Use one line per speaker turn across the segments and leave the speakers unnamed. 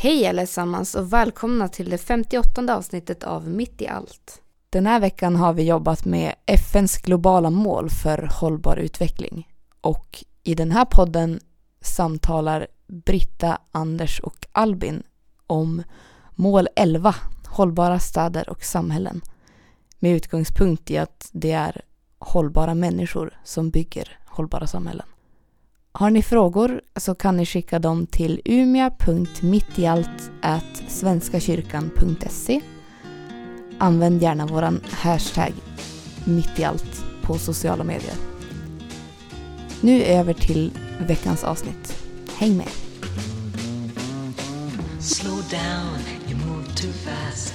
Hej allesammans och välkomna till det 58 avsnittet av Mitt i allt. Den här veckan har vi jobbat med FNs globala mål för hållbar utveckling. Och i den här podden samtalar Britta, Anders och Albin om mål 11, hållbara städer och samhällen. Med utgångspunkt i att det är hållbara människor som bygger hållbara samhällen. Har ni frågor så kan ni skicka dem till umia.mittialt.svenskakyrkan.se Använd gärna våran hashtag mittialt på sociala medier. Nu över till veckans avsnitt. Häng med! Slow down, you move too fast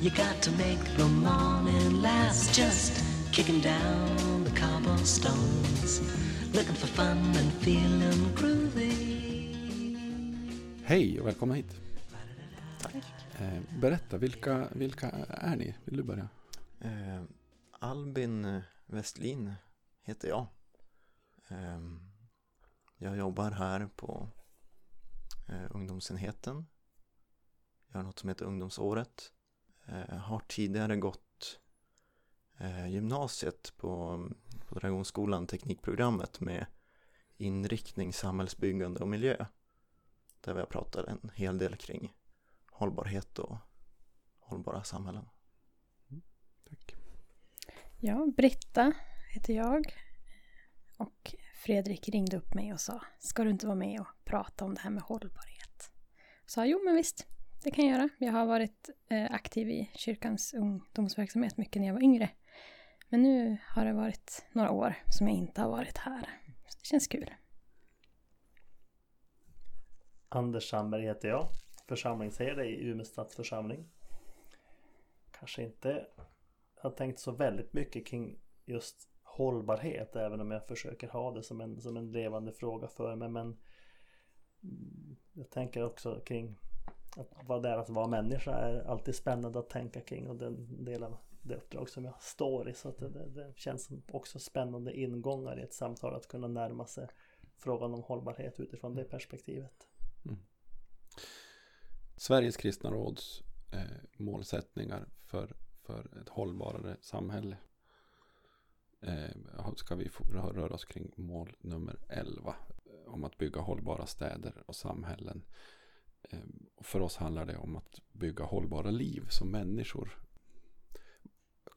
You got to make the morning last Just kicking down the cobblestones Looking for fun and feeling groovy
Hej och välkomna hit. Tack. Eh, berätta, vilka, vilka är ni? Vill du börja?
Eh, Albin Westlin heter jag. Eh, jag jobbar här på eh, ungdomsenheten. Gör något som heter ungdomsåret. Eh, har tidigare gått eh, gymnasiet på, på Dragonskolan, teknikprogrammet med inriktning samhällsbyggande och miljö. Där vi har pratat en hel del kring hållbarhet och hållbara samhällen.
Mm, tack. Ja, Britta heter jag. Och Fredrik ringde upp mig och sa, ska du inte vara med och prata om det här med hållbarhet? Jag sa, jo men visst, det kan jag göra. Jag har varit eh, aktiv i kyrkans ungdomsverksamhet mycket när jag var yngre. Men nu har det varit några år som jag inte har varit här. Så det känns kul.
Anders Sandberg heter jag. Församlingsherde i Umeå stadsförsamling. Kanske inte har tänkt så väldigt mycket kring just hållbarhet även om jag försöker ha det som en, som en levande fråga för mig. Men jag tänker också kring att vad det är att vara människa är alltid spännande att tänka kring och den delen det uppdrag som jag står i. Så att det, det känns som också spännande ingångar i ett samtal att kunna närma sig frågan om hållbarhet utifrån det perspektivet. Mm.
Sveriges kristna råds eh, målsättningar för, för ett hållbarare samhälle eh, ska vi röra oss kring mål nummer 11 eh, om att bygga hållbara städer och samhällen. Eh, för oss handlar det om att bygga hållbara liv som människor.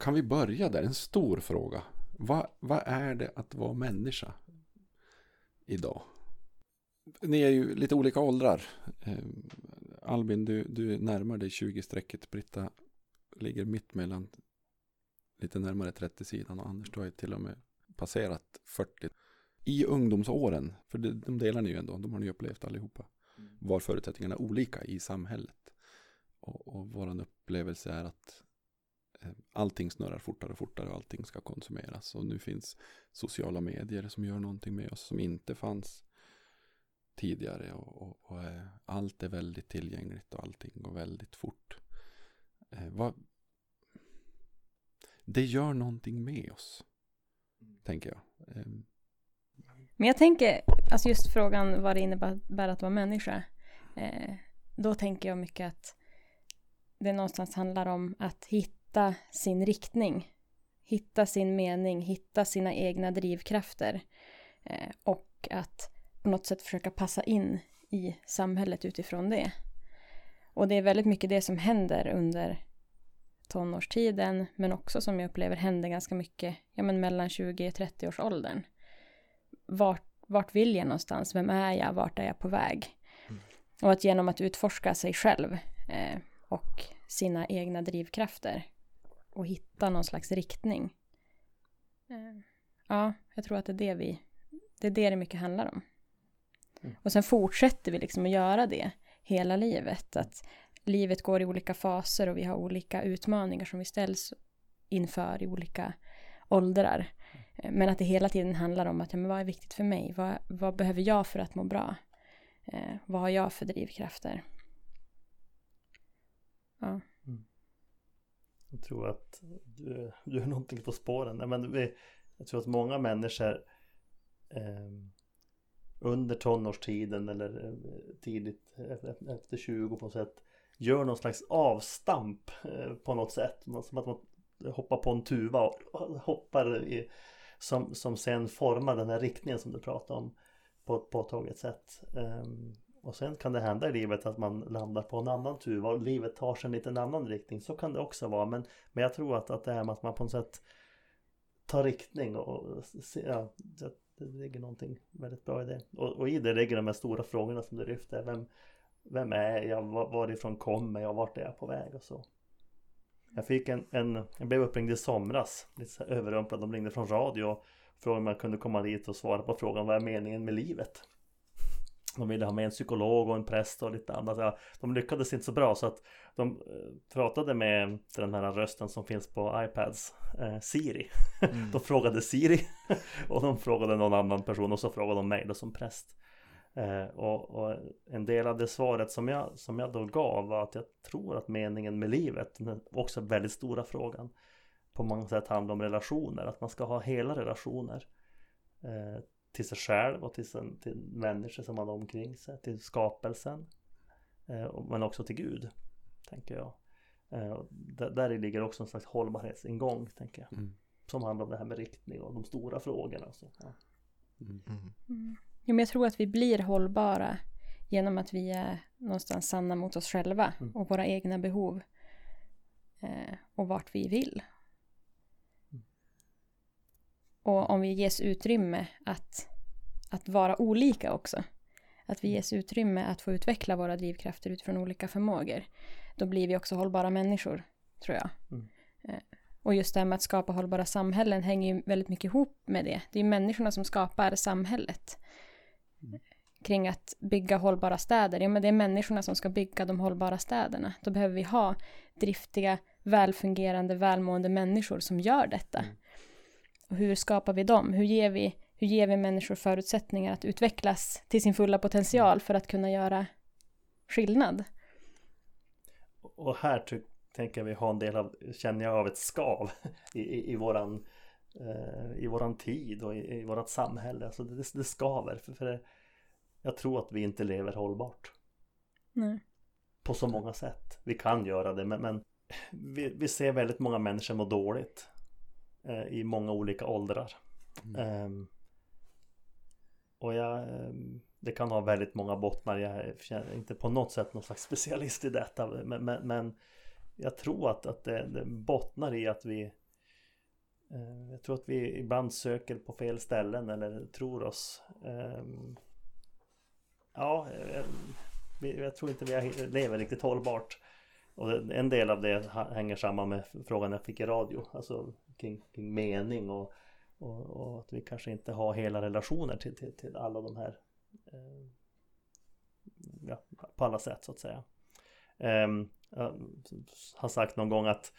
Kan vi börja där? En stor fråga. Vad, vad är det att vara människa idag? Ni är ju lite olika åldrar. Eh, Albin, du, du närmar dig 20-strecket. Britta ligger mitt mellan lite närmare 30-sidan och Anders, du har ju till och med passerat 40. I ungdomsåren, för de delar ni ju ändå, de har ni upplevt allihopa, mm. var förutsättningarna olika i samhället. Och, och vår upplevelse är att Eh, allting snurrar fortare och fortare och allting ska konsumeras. Och nu finns sociala medier som gör någonting med oss som inte fanns tidigare. Och, och, och eh, allt är väldigt tillgängligt och allting går väldigt fort. Eh, vad, det gör någonting med oss. Tänker jag. Ehm.
Men jag tänker, alltså just frågan vad det innebär att vara människa. Då tänker jag mycket att det någonstans handlar om att hitta sin riktning. Hitta sin mening, hitta sina egna drivkrafter. Eh, och att på något sätt försöka passa in i samhället utifrån det. Och det är väldigt mycket det som händer under tonårstiden men också som jag upplever händer ganska mycket ja, men mellan 20 och 30 års åldern. Vart, vart vill jag någonstans? Vem är jag? Vart är jag på väg? Mm. Och att genom att utforska sig själv eh, och sina egna drivkrafter och hitta någon slags riktning. Eh, ja, jag tror att det är det vi, det är det det mycket handlar om. Mm. Och sen fortsätter vi liksom att göra det hela livet. Att livet går i olika faser och vi har olika utmaningar som vi ställs inför i olika åldrar. Eh, men att det hela tiden handlar om att ja, men vad är viktigt för mig? Vad, vad behöver jag för att må bra? Eh, vad har jag för drivkrafter?
Ja. Jag tror att du, du är någonting på spåren. Men vi, jag tror att många människor eh, under tonårstiden eller eh, tidigt efter 20 på något sätt gör någon slags avstamp eh, på något sätt. Som att man hoppar på en tuva och hoppar i, som, som sen formar den här riktningen som du pratade om på ett påtagligt sätt. Um, och sen kan det hända i livet att man landar på en annan tuva och livet tar sig en liten annan riktning. Så kan det också vara. Men, men jag tror att, att det här med att man på något sätt tar riktning och ja, det ligger någonting väldigt bra i det. Och, och i det ligger de här stora frågorna som du lyfter. Vem, vem är jag? Varifrån kommer jag? Vart är jag på väg? Och så. Jag fick en, en jag blev uppringd i somras, lite överrumplad. De ringde från radio och frågade om jag kunde komma dit och svara på frågan vad är meningen med livet? De ville ha med en psykolog och en präst och lite annat. Ja, de lyckades inte så bra så att de eh, pratade med den här rösten som finns på iPads, eh, Siri. Mm. de frågade Siri och de frågade någon annan person och så frågade de mig då som präst. Eh, och, och, en del av det svaret som jag, som jag då gav var att jag tror att meningen med livet, den också väldigt stora frågan, på många sätt handlar om relationer, att man ska ha hela relationer. Eh, till sig själv och till, sin, till människor som man har omkring sig, till skapelsen. Eh, men också till Gud, tänker jag. Eh, där, där ligger också en slags hållbarhetsingång, tänker jag. Mm. Som handlar om det här med riktning och de stora frågorna. Så, ja.
mm. Mm. Jo, men jag tror att vi blir hållbara genom att vi är någonstans sanna mot oss själva mm. och våra egna behov. Eh, och vart vi vill. Mm. Och om vi ges utrymme att, att vara olika också. Att vi mm. ges utrymme att få utveckla våra drivkrafter utifrån olika förmågor. Då blir vi också hållbara människor, tror jag. Mm. Eh, och just det här med att skapa hållbara samhällen hänger ju väldigt mycket ihop med det. Det är ju människorna som skapar samhället kring att bygga hållbara städer. Ja, men det är människorna som ska bygga de hållbara städerna. Då behöver vi ha driftiga, välfungerande, välmående människor som gör detta. Mm. Och hur skapar vi dem? Hur ger vi, hur ger vi människor förutsättningar att utvecklas till sin fulla potential för att kunna göra skillnad?
Och här tänker vi ha en del av, känner jag av ett skav i, i, i våran Eh, i våran tid och i, i vårat samhälle. Alltså det, det skaver. För, för det, jag tror att vi inte lever hållbart.
Nej.
På så många sätt. Vi kan göra det men, men vi, vi, ser väldigt många människor må dåligt. Eh, I många olika åldrar. Mm. Eh, och jag, ehm, det kan ha väldigt många bottnar. Jag är inte på något sätt någon slags specialist i detta. Men, men, men jag tror att, att det, det bottnar i att vi Eh, jag tror att vi ibland söker på fel ställen eller tror oss ehm, Ja, eh, jag tror inte vi lever riktigt hållbart. Och en del av det hänger samman med frågan jag fick i radio, alltså kring, kring mening och, och, och, att vi kanske inte har hela relationer till, till, till alla de här eh, ja, på alla sätt så att säga. Ehm, eh, jag har sagt någon gång att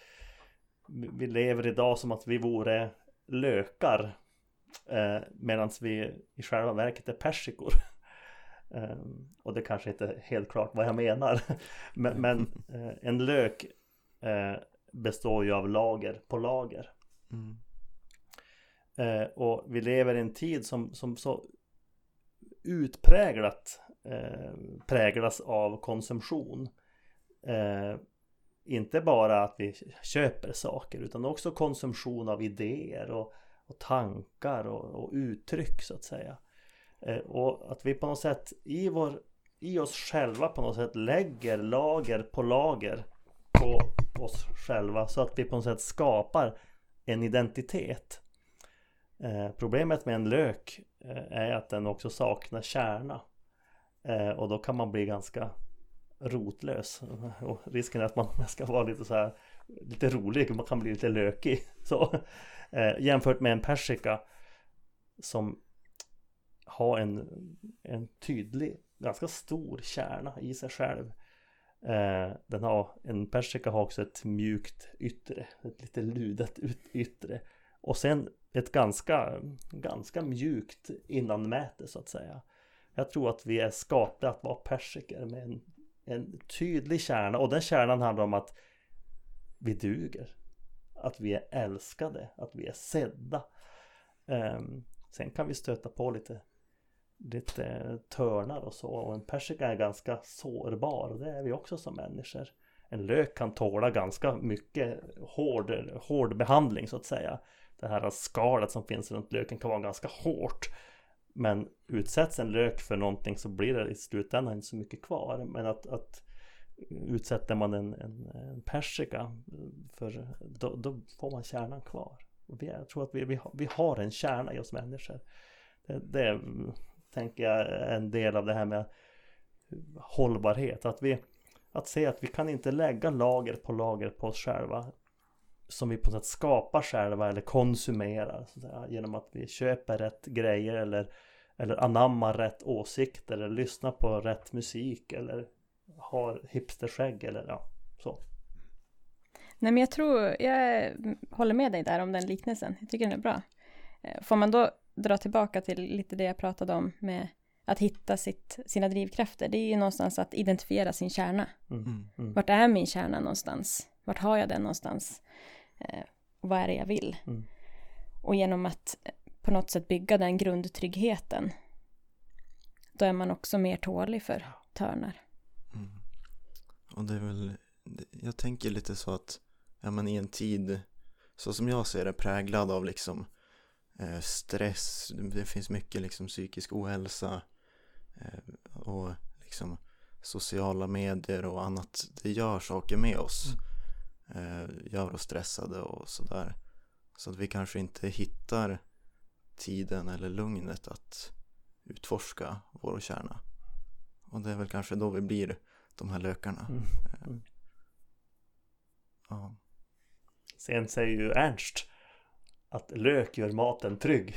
vi lever idag som att vi vore lökar eh, medan vi i själva verket är persikor. Um, och det kanske inte är helt klart vad jag menar. men, men eh, en lök eh, består ju av lager på lager. Mm. Eh, och vi lever i en tid som, som så utpräglat eh, präglas av konsumtion eh, inte bara att vi köper saker utan också konsumtion av idéer och, och tankar och, och, uttryck så att säga. Eh, och att vi på något sätt i, vår, i oss själva på något sätt lägger lager på lager på oss själva så att vi på något sätt skapar en identitet. Eh, problemet med en lök eh, är att den också saknar kärna. Eh, och då kan man bli ganska rotlös. Och risken är att man ska vara lite så här lite rolig, man kan bli lite lökig. Så, eh, jämfört med en persika som har en, en tydlig, ganska stor kärna i sig själv. Eh, den har, en persika har också ett mjukt yttre, ett lite ludet yttre. Och sen ett ganska, ganska mjukt innanmäte så att säga. Jag tror att vi är skapade att vara persikor med en en tydlig kärna och den kärnan handlar om att vi duger. Att vi är älskade, att vi är sedda. Eh, sen kan vi stöta på lite lite eh, törnar och så. Och en persika är ganska sårbar och det är vi också som människor. En lök kan tåla ganska mycket hård, hård behandling så att säga. Det här skalet som finns runt löken kan vara ganska hårt. Men utsätts en lök för någonting så blir det i slutändan inte så mycket kvar. Men att, att utsätter man en, en, en persika för då, då, får man kärnan kvar. Och vi, jag tror att vi, vi, vi har en kärna i oss människor. Det, det tänker jag är en del av det här med hållbarhet. Att, vi, att se att vi kan inte lägga lager på lager på oss själva som vi på något sätt skapar själva eller konsumerar säga, genom att vi köper rätt grejer eller, eller anammar rätt åsikter eller lyssnar på rätt musik eller har hipsterskägg eller ja, så.
Nej men jag tror, jag håller med dig där om den liknelsen. Jag tycker den är bra. Eh, får man då dra tillbaka till lite det jag pratade om med att hitta sitt, sina drivkrafter. Det är ju någonstans att identifiera sin kärna. Mm, mm. mm. Vart är min kärna någonstans? Vart har jag den någonstans? Eh, vad är det jag vill? Mm. Och genom att eh, på något sätt bygga den grundtryggheten då är man också mer tålig för törnar. Mm.
Och det är väl, jag tänker lite så att, ja men i en tid, så som jag ser det, präglad av liksom stress, det finns mycket liksom psykisk ohälsa eh, och liksom sociala medier och annat, det gör saker med oss. Mm eh, gör oss stressade och sådär. Så att vi kanske inte hittar tiden eller lugnet att utforska vår kärna. Och det är väl kanske då vi blir de här lökarna. Mm. Eh, mm.
Ja. Sen säger ju Ernst att lök gör maten trygg.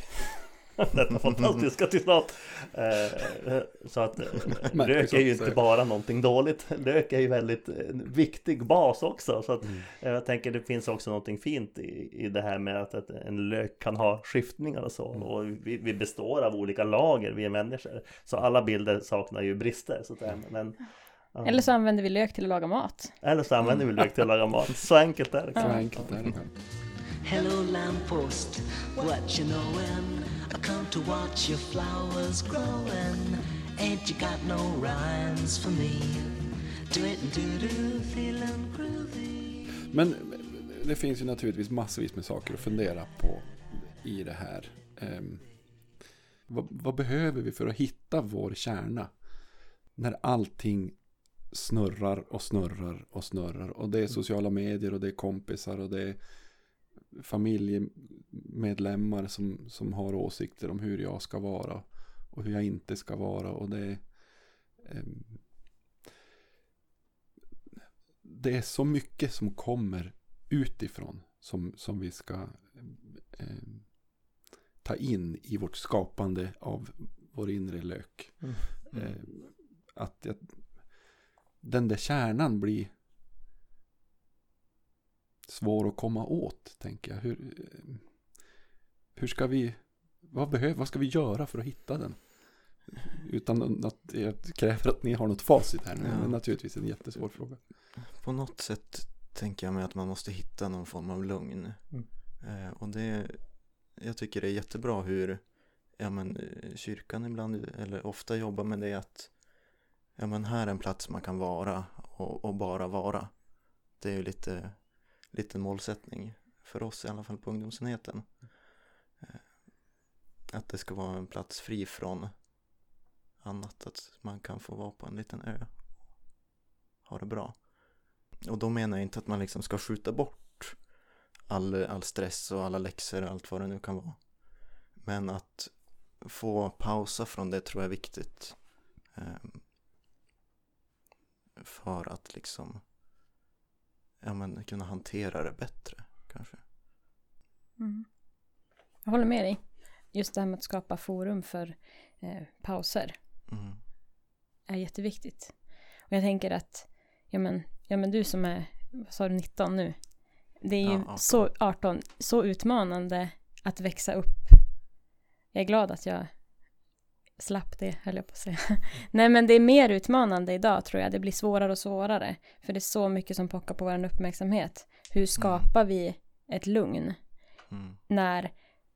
Detta fantastiska citat. Eh, så att eh, lök är ju inte bara någonting dåligt. Lök är ju väldigt eh, viktig bas också. Så att mm. jag tänker det finns också någonting fint i, i det här med att, en lök kan ha skiftningar och så. Mm. Och vi, vi, består av olika lager, vi är människor. Så alla bilder saknar ju brister. Så att, men,
ja. Eller så använder vi lök till att laga mat.
Eller så använder vi lök till att laga mat. Så enkelt är det.
Så enkelt är det. Hello lamppost, what you knowin'? I come to watch your flowers growin'. Ain't you got no rhymes for me? Do it do do feelin' groovy. Men eh, det finns ju naturligtvis massvis med saker att fundera på i det här. Um, vad, vad, behöver vi för att hitta vår kärna? När allting snurrar och snurrar och snurrar. Och det är sociala medier och det är kompisar och det är familjemedlemmar som, som har åsikter om hur jag ska vara och hur jag inte ska vara. Och det, eh, det är så mycket som kommer utifrån som, som vi ska eh, ta in i vårt skapande av vår inre lök. Mm. Mm. Eh, att jag, den där kärnan blir svår att komma åt, tänker jag. Hur, hur ska vi, vad, behöver, vad ska vi göra för att hitta den? Utan att jag kräver att ni har något facit här. Ja. Men naturligtvis en jättesvår fråga.
På något sätt tänker jag mig att man måste hitta någon form av lugn. Mm. Eh, och det, jag tycker det är jättebra hur ja, men, kyrkan ibland, eller ofta jobbar med det att ja, men här är en plats man kan vara och, och bara vara. Det är ju lite liten målsättning för oss i alla fall på ungdomsenheten. Eh, att det ska vara en plats fri från annat, att man kan få vara på en liten ö och ha det bra. Och då menar jag inte att man liksom ska skjuta bort all, all stress och alla läxor och allt vad det nu kan vara. Men att få pausa från det tror jag är viktigt. Ehm, för att liksom ja, men, kunna hantera det bättre kanske.
Mm. Jag håller med dig. Just det här med att skapa forum för eh, pauser mm. är jätteviktigt. Och jag tänker att, ja men, ja men du som är, vad sa du, 19 nu? Det är ju ja, 18. så, 18, så utmanande att växa upp. Jag är glad att jag slapp det, höll jag på att säga. Nej, men det är mer utmanande idag tror jag. Det blir svårare och svårare. För det är så mycket som pockar på vår uppmärksamhet. Hur skapar mm. vi ett lugn? Mm. När,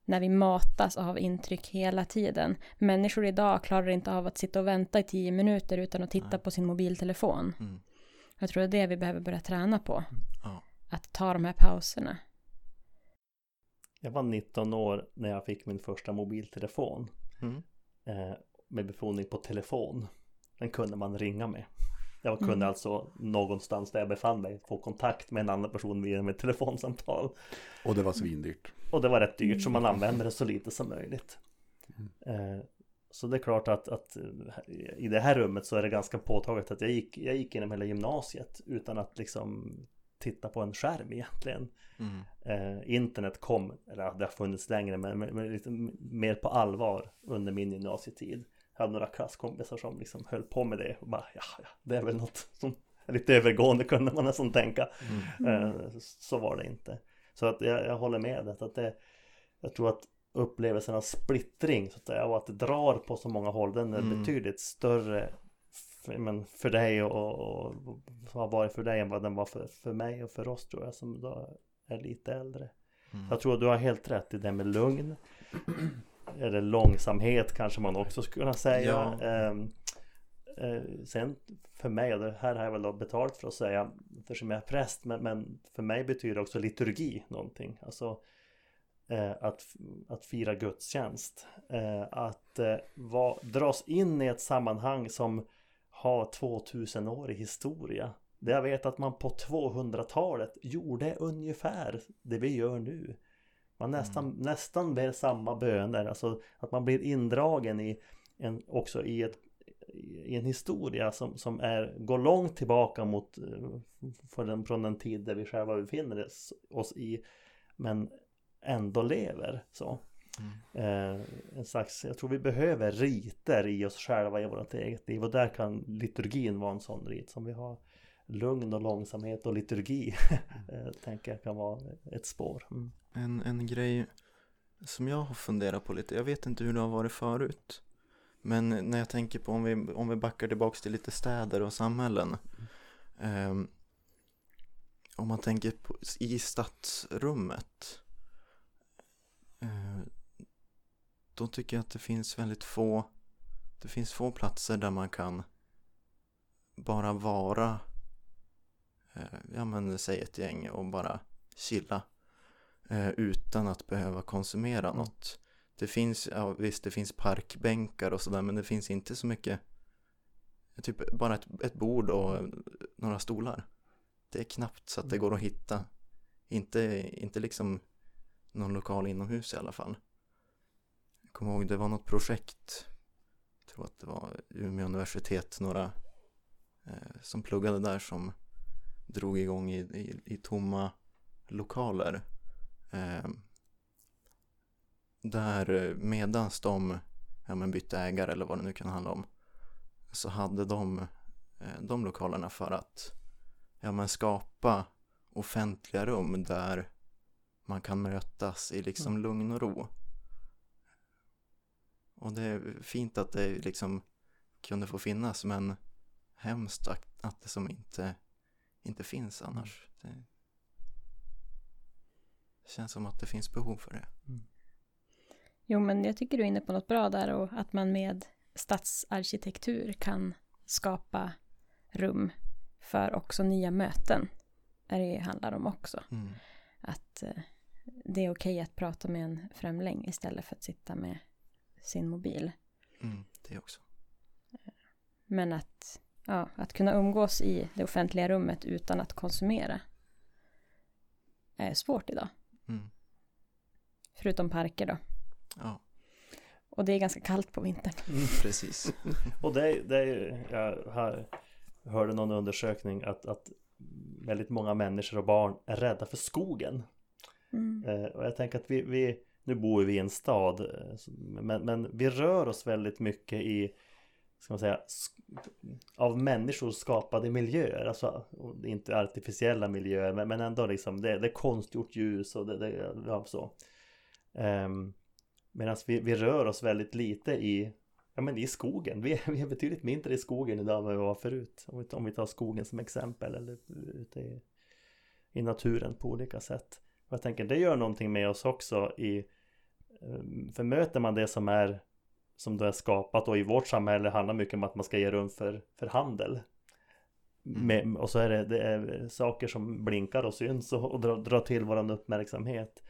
när vi matas av intryck hela tiden. Människor idag klarar inte av att sitta och vänta i tio minuter utan att titta
Nej.
på sin mobiltelefon.
Mm.
Jag tror det är det vi behöver börja träna på.
Ja.
Att ta de här pauserna.
Jag var 19 år när jag fick min första mobiltelefon.
Mm.
Eh, med befordring på telefon. Den kunde man ringa med. Jag kunde
Mm.
alltså någonstans där jag befann mig få kontakt med en annan person via ett telefonsamtal.
Och det var svindyrt.
Och det var rätt dyrt så man använde det så lite som möjligt. Eh, så det är klart att, att eh, i det här rummet så är det ganska påtagligt att jag gick, jag gick genom hela gymnasiet utan att liksom titta på en skärm egentligen.
Mm.
Eh, internet kom, eller det har funnits längre men, men, men lite mer på allvar under min gymnasietid. Jag hade några klasskompisar som liksom höll på med det och bara ja, ja det är väl något som är lite övergående kunde man nästan tänka.
Mm.
Eh, så var det inte. Så att jag, jag håller med det, att det Jag tror att upplevelsen av splittring så att säga, och att det drar på så många håll den är
Mm.
betydligt större men för dig och, och, har varit för dig än vad den var för, för mig och för oss tror jag som då är lite äldre.
Mm.
Jag tror att du har helt rätt i det med lugn. Eller långsamhet kanske man också skulle kunna säga.
Ja.
Ehm, eh, sen för mig, och det här har jag väl då betalt för att säga eftersom jag är präst, men, men för mig betyder också liturgi någonting. Alltså eh, att, att fira gudstjänst. Eh, att eh, va, dras in i ett sammanhang som har 2000 år i historia. Det jag vet att man på 200-talet gjorde ungefär det vi gör nu. Man nästan, nästan ber samma böner, alltså att man blir indragen i en, också i, ett, i en historia som, som är, går långt tillbaka mot eh, den, från den tid där vi själva befinner oss i men ändå lever så. Eh, en slags, jag tror vi behöver riter i oss själva i vårt eget liv och där kan liturgin vara en sån rit som vi har lugn och långsamhet och liturgi eh, tänker jag kan vara ett spår. Mm.
En, en grej som jag har funderat på lite, jag vet inte hur det har varit förut. Men när jag tänker på om vi, om vi backar tillbaks till lite städer och samhällen. ehm, om man tänker på, i stadsrummet. eh, då tycker jag att det finns väldigt få, det finns få platser där man kan bara vara, eh, ja men säg ett gäng och bara chilla eh, utan att behöva konsumera något. Det finns, ja visst det finns parkbänkar och sådär men det finns inte så mycket Typ bara ett, ett bord och några stolar. Det är knappt så att det går att hitta. Inte, inte liksom någon lokal inomhus i alla fall. Jag kommer ihåg det var något projekt. Jag tror att det var Umeå universitet, några eh, som pluggade där som drog igång i, i, i tomma lokaler. Eh, där medans de ja, men bytte ägare eller vad det nu kan handla om så hade de eh, de lokalerna för att ja, men skapa offentliga rum där man kan mötas i liksom lugn och ro. Och det är fint att det liksom kunde få finnas men hemskt att, att det som inte, inte finns annars. Det, känns som att det finns behov för det.
Jo, men jag tycker du är inne på något bra där och att man med stadsarkitektur kan skapa rum för också nya möten. Är det handlar om också.
Mm.
Att eh, det är okej att prata med en främling istället för att sitta med sin mobil.
Mm, det också.
Men att, ja, att kunna umgås i det offentliga rummet utan att konsumera är svårt idag.
Mm.
Förutom parker då.
Ja,
Och det är ganska kallt på vintern.
precis.
Och det, det är ju, jag har, hörde någon undersökning att, att väldigt många människor och barn är rädda för skogen.
Mm.
Eh, och jag tänker att vi, vi nu bor vi i en stad, eh, men, men vi rör oss väldigt mycket i, ska man säga, av människor skapade miljöer. Alltså inte artificiella miljöer, men, men ändå liksom, det, det är konstgjort ljus och det, det ja, så. Ehm, um, Medan vi, vi rör oss väldigt lite i, ja men i skogen. Vi är, vi är betydligt mindre i skogen idag än vad vi var förut. Om vi, om vi tar skogen som exempel eller ute i, i naturen på olika sätt. Och jag tänker det gör någonting med oss också i Eh, för möter man det som är som då är skapat och i vårt samhälle handlar mycket om att man ska ge rum för, för handel. Mm. Med, och så är det, det är saker som blinkar och syns och, och drar, drar till våran uppmärksamhet.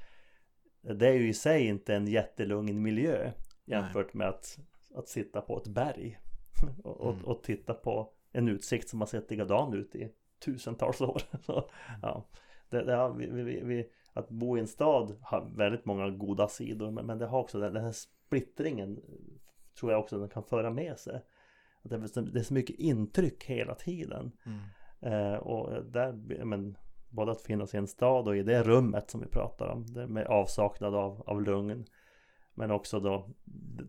Det är ju i sig inte en jättelugn miljö jämfört med att, att sitta på ett berg och, och, mm. och, titta på en utsikt som har sett likadan ut i tusentals år. Så, mm. ja, det, det, vi, vi, vi, att bo i en stad har väldigt många goda sidor men, det har också den, den här splittringen tror jag också den kan föra med sig. Att det, är så mycket intryck hela tiden. Mm. Eh, och där, men, både att finnas i en stad och i det rummet som vi pratar om, med avsaknad av, av lugn. Men också då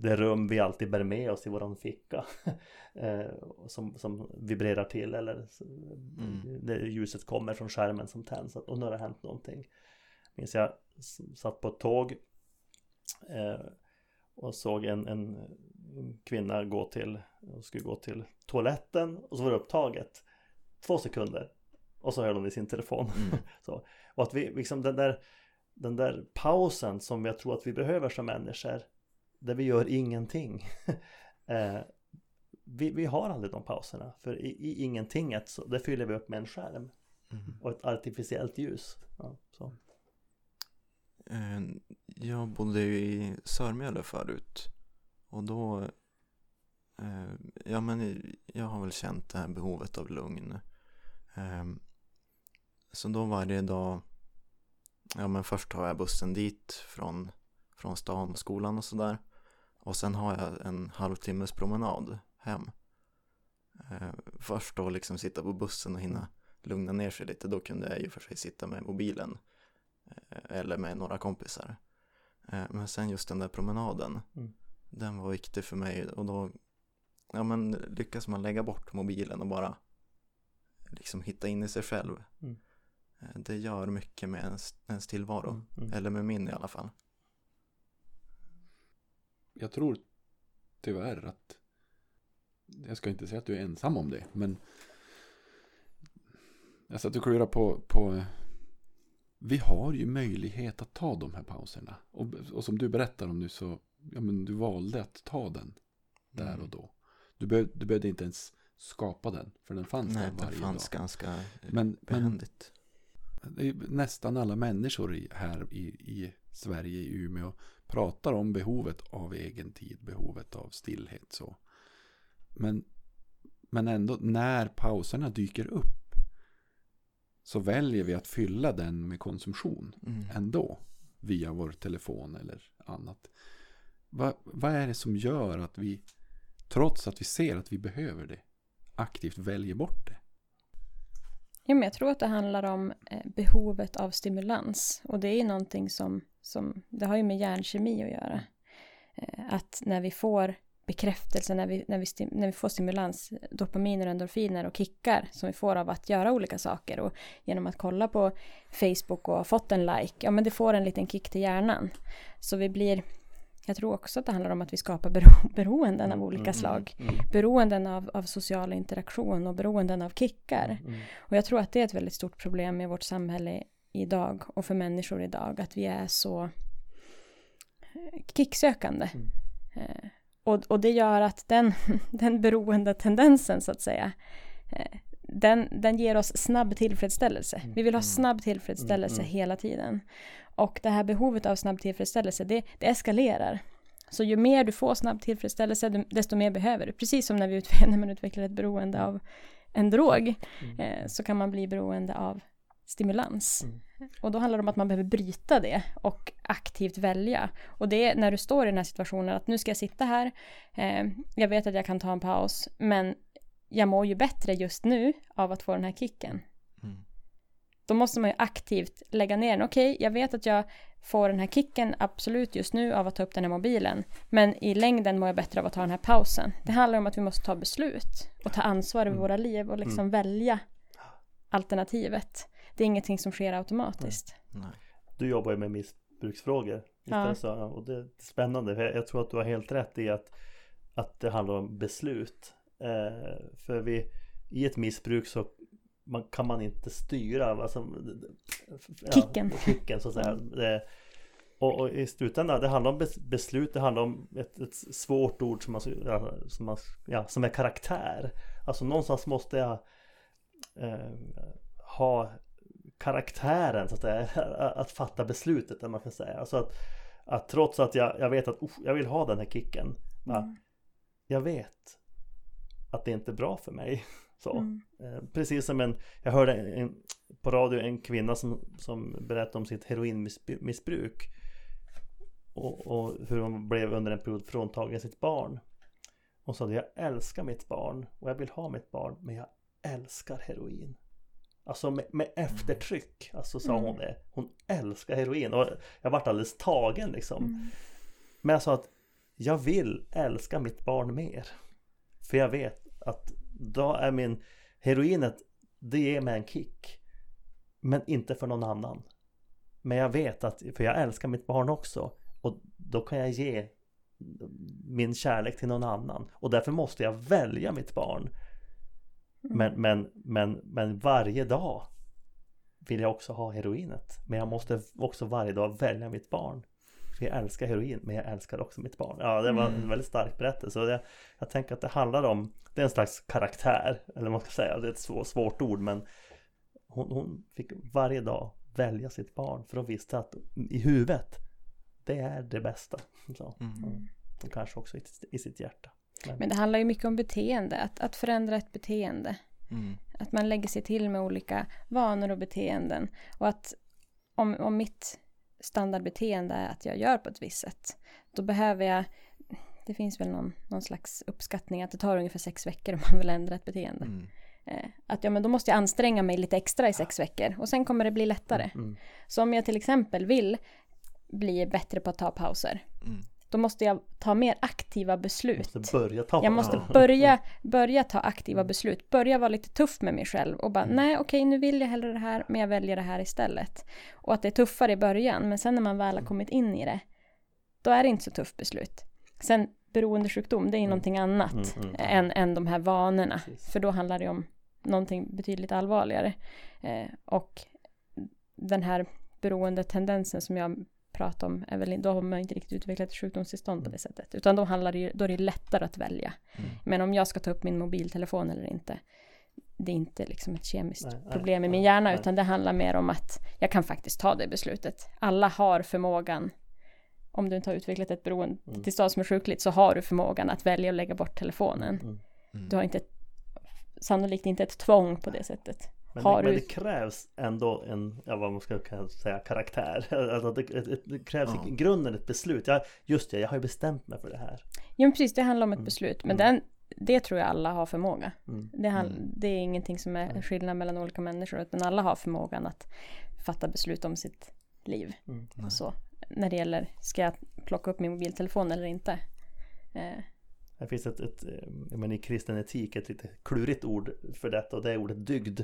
det rum vi alltid bär med oss i våran ficka. eh, som, som vibrerar till eller mm. ljuset kommer från skärmen som tänds och nu har det hänt någonting. Minns jag satt på ett tåg eh, och såg en, en, kvinna gå till, skulle gå till toaletten och så var det upptaget. Två sekunder och så höll hon i sin telefon. Mm. så. Och att vi liksom den där, den där pausen som jag tror att vi behöver som människor där vi gör ingenting. eh, vi, vi har aldrig de pauserna för i, i ingentinget så det fyller vi upp med en skärm mm. och ett artificiellt ljus. Ja, så.
Eh, jag bodde ju i Sörmjöle förut. Och då eh, Ja men jag har väl känt det här behovet av lugn. Eh, så då varje dag Ja men först tar jag bussen dit från, från stan och skolan och sådär. Och sen har jag en halvtimmes promenad hem. Först då liksom sitta på bussen och hinna lugna ner sig lite Då kunde jag ju för sig sitta med mobilen eller med några kompisar. Eh, men sen just den där promenaden, mm. den var viktig för mig och då ja, men lyckas man lägga bort mobilen och bara liksom hitta in i sig själv. Mm. Eh, det gör mycket med ens, ens tillvaro, mm. mm. eller med min i alla fall.
Jag tror tyvärr att jag ska inte säga att du är ensam om det, men jag satt och klurade på, på vi har ju möjlighet att ta de här pauserna. Och, och som du berättar om nu så, ja men du valde att ta den där mm. och då. Du, behöv, du behövde inte ens skapa den, för den fanns
Nej,
där varje
den fanns
dag.
ganska men, behändigt.
Men, nästan alla människor i, här i, i Sverige, i Umeå, pratar om behovet av egen tid, behovet av stillhet. Så. Men, men ändå, när pauserna dyker upp så väljer vi att fylla den med konsumtion mm. ändå. Via vår telefon eller annat. Va, vad är det som gör att vi, trots att vi ser att vi behöver det, aktivt väljer bort det?
Ja, men jag tror att det handlar om eh, behovet av stimulans. Och det är någonting som, som det har ju med hjärnkemi att göra. Eh, att när vi får bekräftelse när vi, när, vi när vi får stimulans, dopaminer, endorfiner och kickar som vi får av att göra olika saker och genom att kolla på Facebook och ha fått en like, ja men det får en liten kick till hjärnan. Så vi blir, jag tror också att det handlar om att vi skapar bero, beroenden av olika mm, slag. Mm, mm. Beroenden av, av social interaktion och beroenden av kickar. Mm, mm. Och jag tror att det är ett väldigt stort problem i vårt samhälle idag och för människor idag att vi är så kicksökande. Mm. Eh, och, och det gör att den, den beroende tendensen så att säga, eh, den, den ger oss snabb tillfredsställelse. Mm, Vi vill ha mm. snabb tillfredsställelse mm, hela tiden. Och det här behovet av snabb tillfredsställelse, det, det eskalerar. Så ju mer du får snabb tillfredsställelse, desto mer behöver du. Precis som när, vi utvecklar, när man utvecklar ett beroende av en drog, eh, så kan man bli beroende av stimulans. Mm. Och då handlar det om att man behöver bryta det och aktivt välja. Och det är när du står i den här situationen att nu ska jag sitta här, eh, jag vet att jag kan ta en paus, men jag mår ju bättre just nu av att få den här kicken. Mm. Då måste man ju aktivt lägga ner den. Okej, okay, jag vet att jag får den här kicken absolut just nu av att ta upp den här mobilen. Men i längden mår jag bättre av att ta den här pausen. Det handlar om att vi måste ta beslut och ta ansvar över mm. våra liv och liksom mm. välja alternativet. Det är ingenting som sker automatiskt.
Nej.
Du jobbar ju med missbruksfrågor. Ja. Så, och det är spännande. För jag tror att du har helt rätt i att, att det handlar om beslut. Eh, för vi, i ett missbruk så man, kan man inte styra alltså,
kicken.
Ja, kicken så att säga. Det, och, och, i slutändan, det handlar om beslut, det handlar om ett, ett svårt ord som, man, som, man, ja, som är karaktär. Alltså någonstans måste jag eh, ha karaktären så att, säga, att fatta beslutet, man kan säga. Alltså att, att trots att jag, jag vet att uh, jag vill ha den här kicken. Mm. Jag vet att det inte är bra för mig. Så. Mm. Eh, precis som en, jag hörde en, på radio en kvinna som, som berättade om sitt heroinmissbruk. Och, och hur hon blev under en period fråntagen sitt barn. Hon sa att jag älskar mitt barn och jag vill ha mitt barn men jag älskar heroin. Alltså med, med eftertryck, alltså sa mm. hon det. Hon älskar heroin och jag vart alldeles tagen liksom. Mm. Men jag sa att jag vill älska mitt barn mer. För jag vet att då är min heroinet, det ger mig en kick. Men inte för någon annan. Men jag vet att, för jag älskar mitt barn också. Och då kan jag ge min kärlek till någon annan. Och därför måste jag välja mitt barn. Mm. Men, men, men, men varje dag vill jag också ha heroinet. Men jag måste också varje dag välja mitt barn. För jag älskar heroin men jag älskar också mitt barn. Ja det var en mm. väldigt stark berättelse. Och jag, jag tänker att det handlar om Det är en slags karaktär. Eller vad man ska säga. Det är ett så svårt ord men hon, hon fick varje dag välja sitt barn. För hon visste att i huvudet Det är det bästa. Så, mm. Och kanske också i, i sitt hjärta.
Men, det handlar ju mycket om beteende. Att, att förändra ett beteende. Mm. Att man lägger sig till med olika vanor och beteenden. Och att om, om mitt standardbeteende är att jag gör på ett visst sätt. Då behöver jag, det finns väl någon, någon slags uppskattning att det tar ungefär sex veckor om man vill ändra ett beteende. Mm. Eh, att ja, men då måste jag anstränga mig lite extra i sex veckor och sen kommer det bli lättare. Mm. Så om jag till exempel vill bli bättre på att ta pauser. Mm. Då måste jag ta mer aktiva beslut.
Måste börja ta
jag måste börja, börja ta aktiva beslut. Börja vara lite tuff med mig själv och bara mm. nej okej nu vill jag hellre det här men jag väljer det här istället. Och att det är tuffare i början men sen när man väl har kommit in i det då är det inte så tufft beslut. Sen beroendesjukdom det är mm. någonting annat mm, mm, än, än de här vanorna. Precis. För då handlar det om någonting betydligt allvarligare. Eh, och den här beroendetendensen som jag prata om är väl, då har man inte riktigt utvecklat ett sjukdomstillstånd på mm. det sättet. Utan då handlar det då är det lättare att välja. Mm. Men om jag ska ta upp min mobiltelefon eller inte. Det är inte liksom ett kemiskt nej, problem nej, i min hjärna nej. utan det handlar mer om att jag kan faktiskt ta det beslutet. Alla har förmågan om du inte har utvecklat ett mm. tillstånd som är sjukligt så har du förmågan att välja att lägga bort telefonen. Mm. Mm. Du har inte sannolikt inte ett tvång på det sättet.
Men, det, men det krävs ändå en, ja, vad man ska säga, karaktär. Alltså det, det, krävs ja. i grunden ett beslut. Jag, just det, jag har ju bestämt mig för det här.
Ja, men precis, det handlar om ett mm. beslut. Men mm. den, det tror jag alla har förmåga. Mm. Det, handl, mm. det är ingenting som är skillnad mellan olika människor, utan alla har förmågan att fatta beslut om sitt liv. Mm. Så, när det gäller, ska jag plocka upp min mobiltelefon eller inte?
Eh. Det finns ett, ett eh, men i kristen etik ett lite klurigt ord för detta och det är ordet dygd.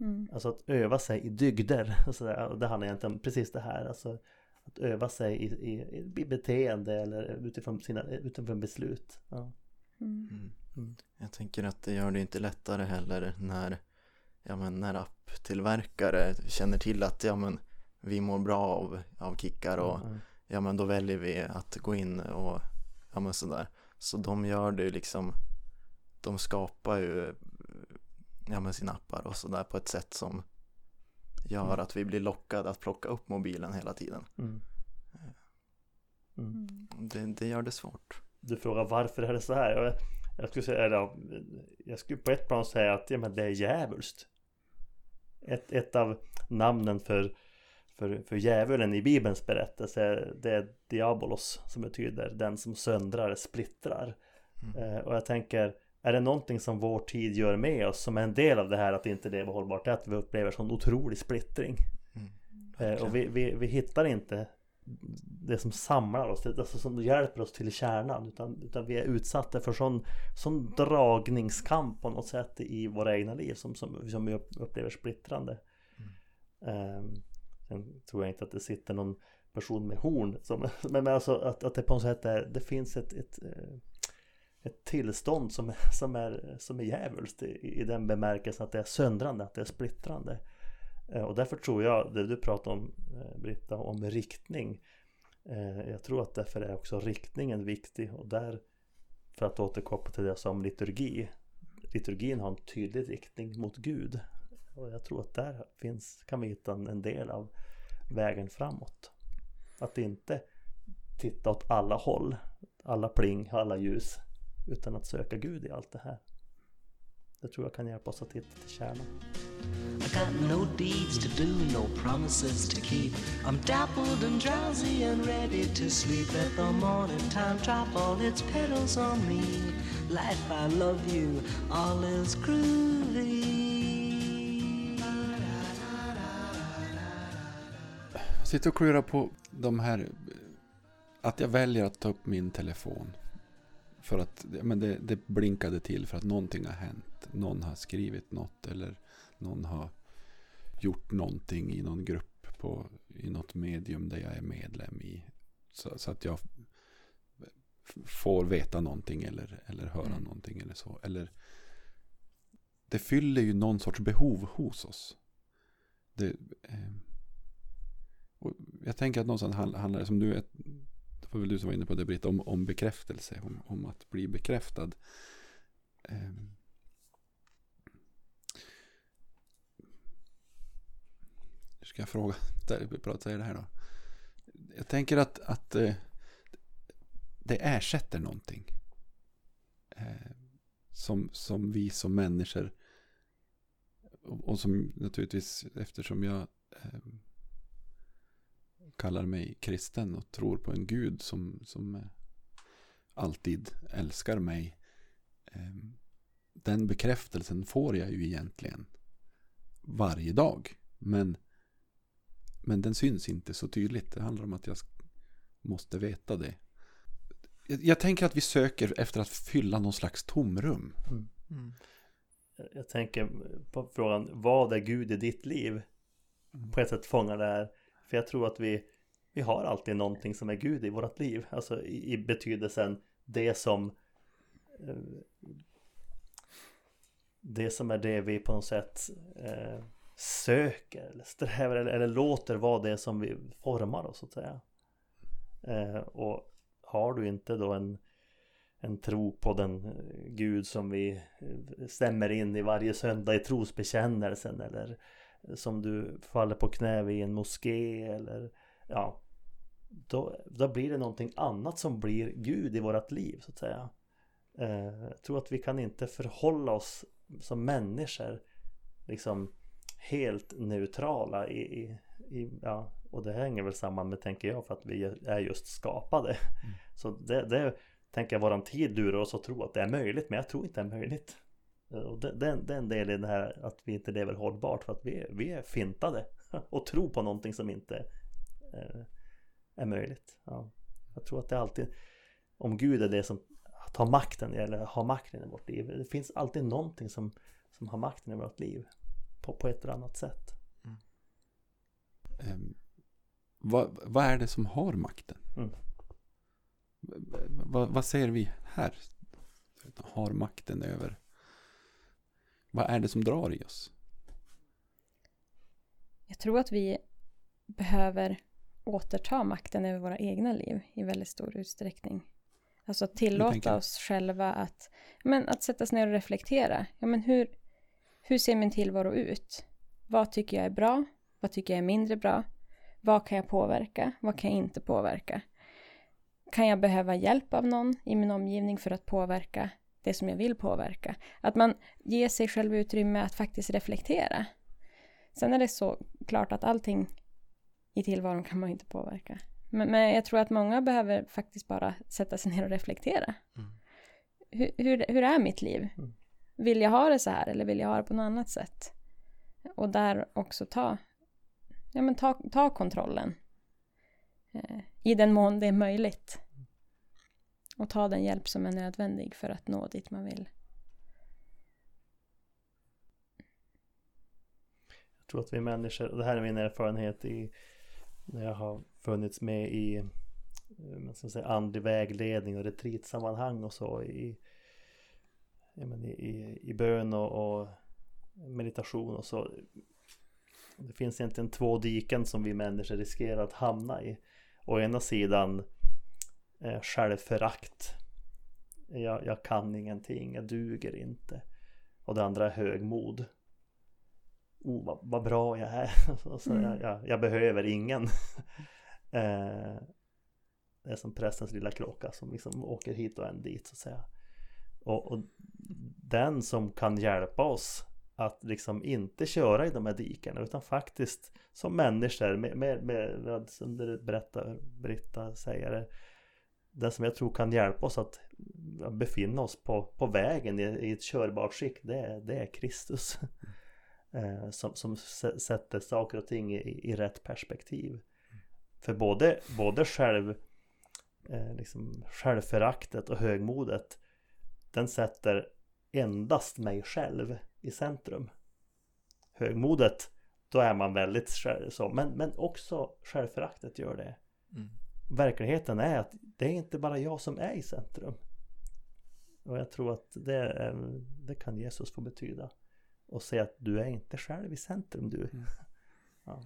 Mm. Alltså att öva sig i dygder. Alltså det handlar egentligen om precis det här. Alltså att öva sig i, i, i beteende eller utifrån, sina, utifrån beslut. Ja.
Mm. mm. Mm. Jag tänker att det gör det inte lättare heller när, ja, men när apptillverkare känner till att ja, men, vi mår bra av, av kickar och mm. ja men då väljer vi att gå in och ja men sådär. Så de gör det liksom, de skapar ju ja, med sina appar och sådär på ett sätt som gör mm. att vi blir lockade att plocka upp mobilen hela tiden. Mm. Mm. Det, det, gör det svårt.
Du frågar varför är det så här? Jag, jag skulle säga, eller, jag skulle på ett plan säga att ja, men det är djävulskt. Ett, ett av namnen för, för, för djävulen i Bibelns berättelse det är Diabolos som betyder den som söndrar, splittrar. Mm. Eh, och jag tänker är det någonting som vår tid gör med oss som är en del av det här att inte leva hållbart, det är att vi upplever sån otrolig splittring. Mm, eh, och vi, vi, vi hittar inte det som samlar oss, alltså som hjälper oss till kärnan. Utan, utan vi är utsatta för sån, sån dragningskamp på något sätt i våra egna liv som, som, som vi upplever splittrande. Mm. Um, sen tror jag inte att det sitter någon person med horn. Som, men alltså att, att det på något sätt är, det finns ett, ett, eh, ett tillstånd som, som är, som är djävulskt i, i den bemärkelsen att det är söndrande, att det är splittrande. Eh, och därför tror jag, det du pratar om eh, Britta, om riktning. Eh, jag tror att därför är också riktningen viktig och där för att återkoppla till det som liturgi liturgin har en tydlig riktning mot Gud och jag tror att där finns, kan vi hitta en del av vägen framåt. Att inte titta åt alla håll, alla pling, alla ljus, utan att söka Gud i allt det här. Det tror jag kan hjälpa oss att hitta till kärnan. I got no deeds to do, no promises to keep. I'm dappled and drowsy and ready to sleep. Let the morning time drop all its petals on me. Life, I love you, all is groovy.
Jag sitter och klurar på de här... Att jag väljer att ta upp min telefon. För att men det, det blinkade till för att någonting har hänt. Någon har skrivit något eller någon har gjort någonting i någon grupp på, i något medium där jag är medlem i. Så, så att jag får veta någonting eller, eller höra mm. någonting eller så. Eller det fyller ju någon sorts behov hos oss. Det, eh, jag tänker att någonstans handlar det som du, var väl du som var inne på det Britt, om, om bekräftelse, om, om att bli bekräftad. Eh, hur ska jag fråga, säga det här då? Jag tänker att, att eh, det ersätter någonting. Eh, som, som vi som människor och, och som naturligtvis eftersom jag eh, kallar mig kristen och tror på en gud som, som alltid älskar mig. Eh, den bekräftelsen får jag ju egentligen varje dag. Men, men den syns inte så tydligt. Det handlar om att jag måste veta det. Jag, jag tänker att vi söker efter att fylla någon slags tomrum. Mm. Mm.
Jag tänker på frågan, vad är Gud i ditt liv? Mm. På ett sätt fångar det här för jag tror att vi, vi har alltid någonting som är Gud i vårt liv. Alltså i, i betydelsen det som eh, det som är det vi på något sätt eh, söker eller strävar eller, eller, låter vara det som vi formar oss så att säga. Eh, och har du inte då en, en tro på den eh, Gud som vi eh, stämmer in i varje söndag i trosbekännelsen eller som du faller på knä vid en moské eller ja då, då blir det någonting annat som blir Gud i vårt liv så att säga. Eh, jag tror att vi kan inte förhålla oss som människor liksom helt neutrala i, i, i ja, och det hänger väl samman med tänker jag för att vi är just skapade. Mm. Så det, det tänker jag våran tid lurar oss att tro att det är möjligt men jag tror inte det är möjligt. Och det, det, det är här att vi inte lever hållbart för att vi, vi är fintade och tror på någonting som inte eh, är möjligt. Ja. Jag tror att det alltid, om Gud är det som tar makten eller har makten i vårt liv. Det finns alltid någonting som, som har makten i vårt liv på, på ett eller annat sätt. Mm.
Um, vad, vad är det som har makten? Mm. Vad, vad säger vi här? Har makten över vad är det som drar i oss?
Jag tror att vi behöver återta makten över våra egna liv i väldigt stor utsträckning. Alltså tillåta oss själva att, men att sätta sig ner och reflektera. Ja, men hur, hur ser min tillvaro ut? Vad tycker jag är bra? Vad tycker jag är mindre bra? Vad kan jag påverka? Vad kan jag inte påverka? Kan jag behöva hjälp av någon i min omgivning för att påverka det som jag vill påverka. Att man ger sig själv utrymme att faktiskt reflektera. Sen är det så klart att allting i tillvaron kan man inte påverka. Men, men jag tror att många behöver faktiskt bara sätta sig ner och reflektera. Mm. Hur, hur, hur, är mitt liv? Mm. Vill jag ha det så här eller vill jag ha det på något annat sätt? Och där också ta, ja, men ta, ta kontrollen. Eh, I den mån det är möjligt. Och ta den hjälp som är nödvändig för att nå dit man vill.
Jag tror att vi människor, och det här är min erfarenhet i när jag har funnits med i eh, man ska säga, andlig vägledning och retreatsammanhang och så i, menar, i, i, i bön och, och, meditation och så. Det finns egentligen två diken som vi människor riskerar att hamna i. å ena sidan eh, självförakt. Jag, jag kan ingenting, jag duger inte. Och det andra är högmod. Oh, vad, vad bra jag är. så mm. jag, jag, jag, behöver ingen. eh, det är som prästens lilla kråka som liksom åker hit och en dit så att säga. Och, och, den som kan hjälpa oss att liksom inte köra i de här dikena utan faktiskt som människor med, med, med som du berättar Britta säger det, som jag tror kan hjälpa oss att befinna oss på, på vägen i, i ett körbart skick det är, det är Kristus eh, som, som sätter saker och ting i, i rätt perspektiv för både, både själv eh, liksom självföraktet och högmodet den sätter endast mig själv i centrum. Högmodet, då är man väldigt själv, så, men, men också självföraktet gör det. Mm. Verkligheten är att det är inte bara jag som är i centrum. Och jag tror att det, det kan Jesus få betyda. Och säga att du är inte själv i centrum du. Mm. Ja.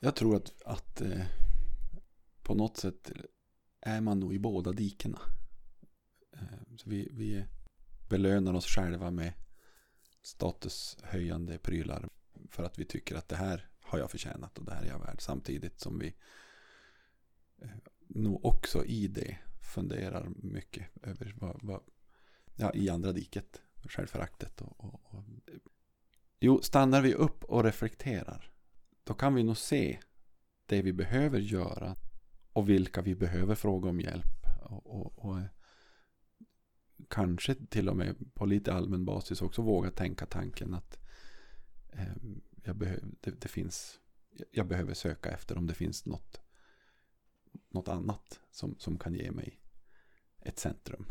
Jag tror att, att eh, på något sätt är man nog i båda dikena. Eh, så vi, vi belönar oss själva med statushöjande prylar för att vi tycker att det här har jag förtjänat och det här är jag värd. Samtidigt som vi eh, nog också i det funderar mycket över vad, vad ja, i andra diket, självföraktet och, och, och Jo, stannar vi upp och reflekterar då kan vi nog se det vi behöver göra och vilka vi behöver fråga om hjälp. Och, och, och, eh, kanske till och med på lite allmän basis också våga tänka tanken att eh, jag behöv, det, det, finns, jag behöver söka efter om det finns något, något annat som, som kan ge mig ett centrum.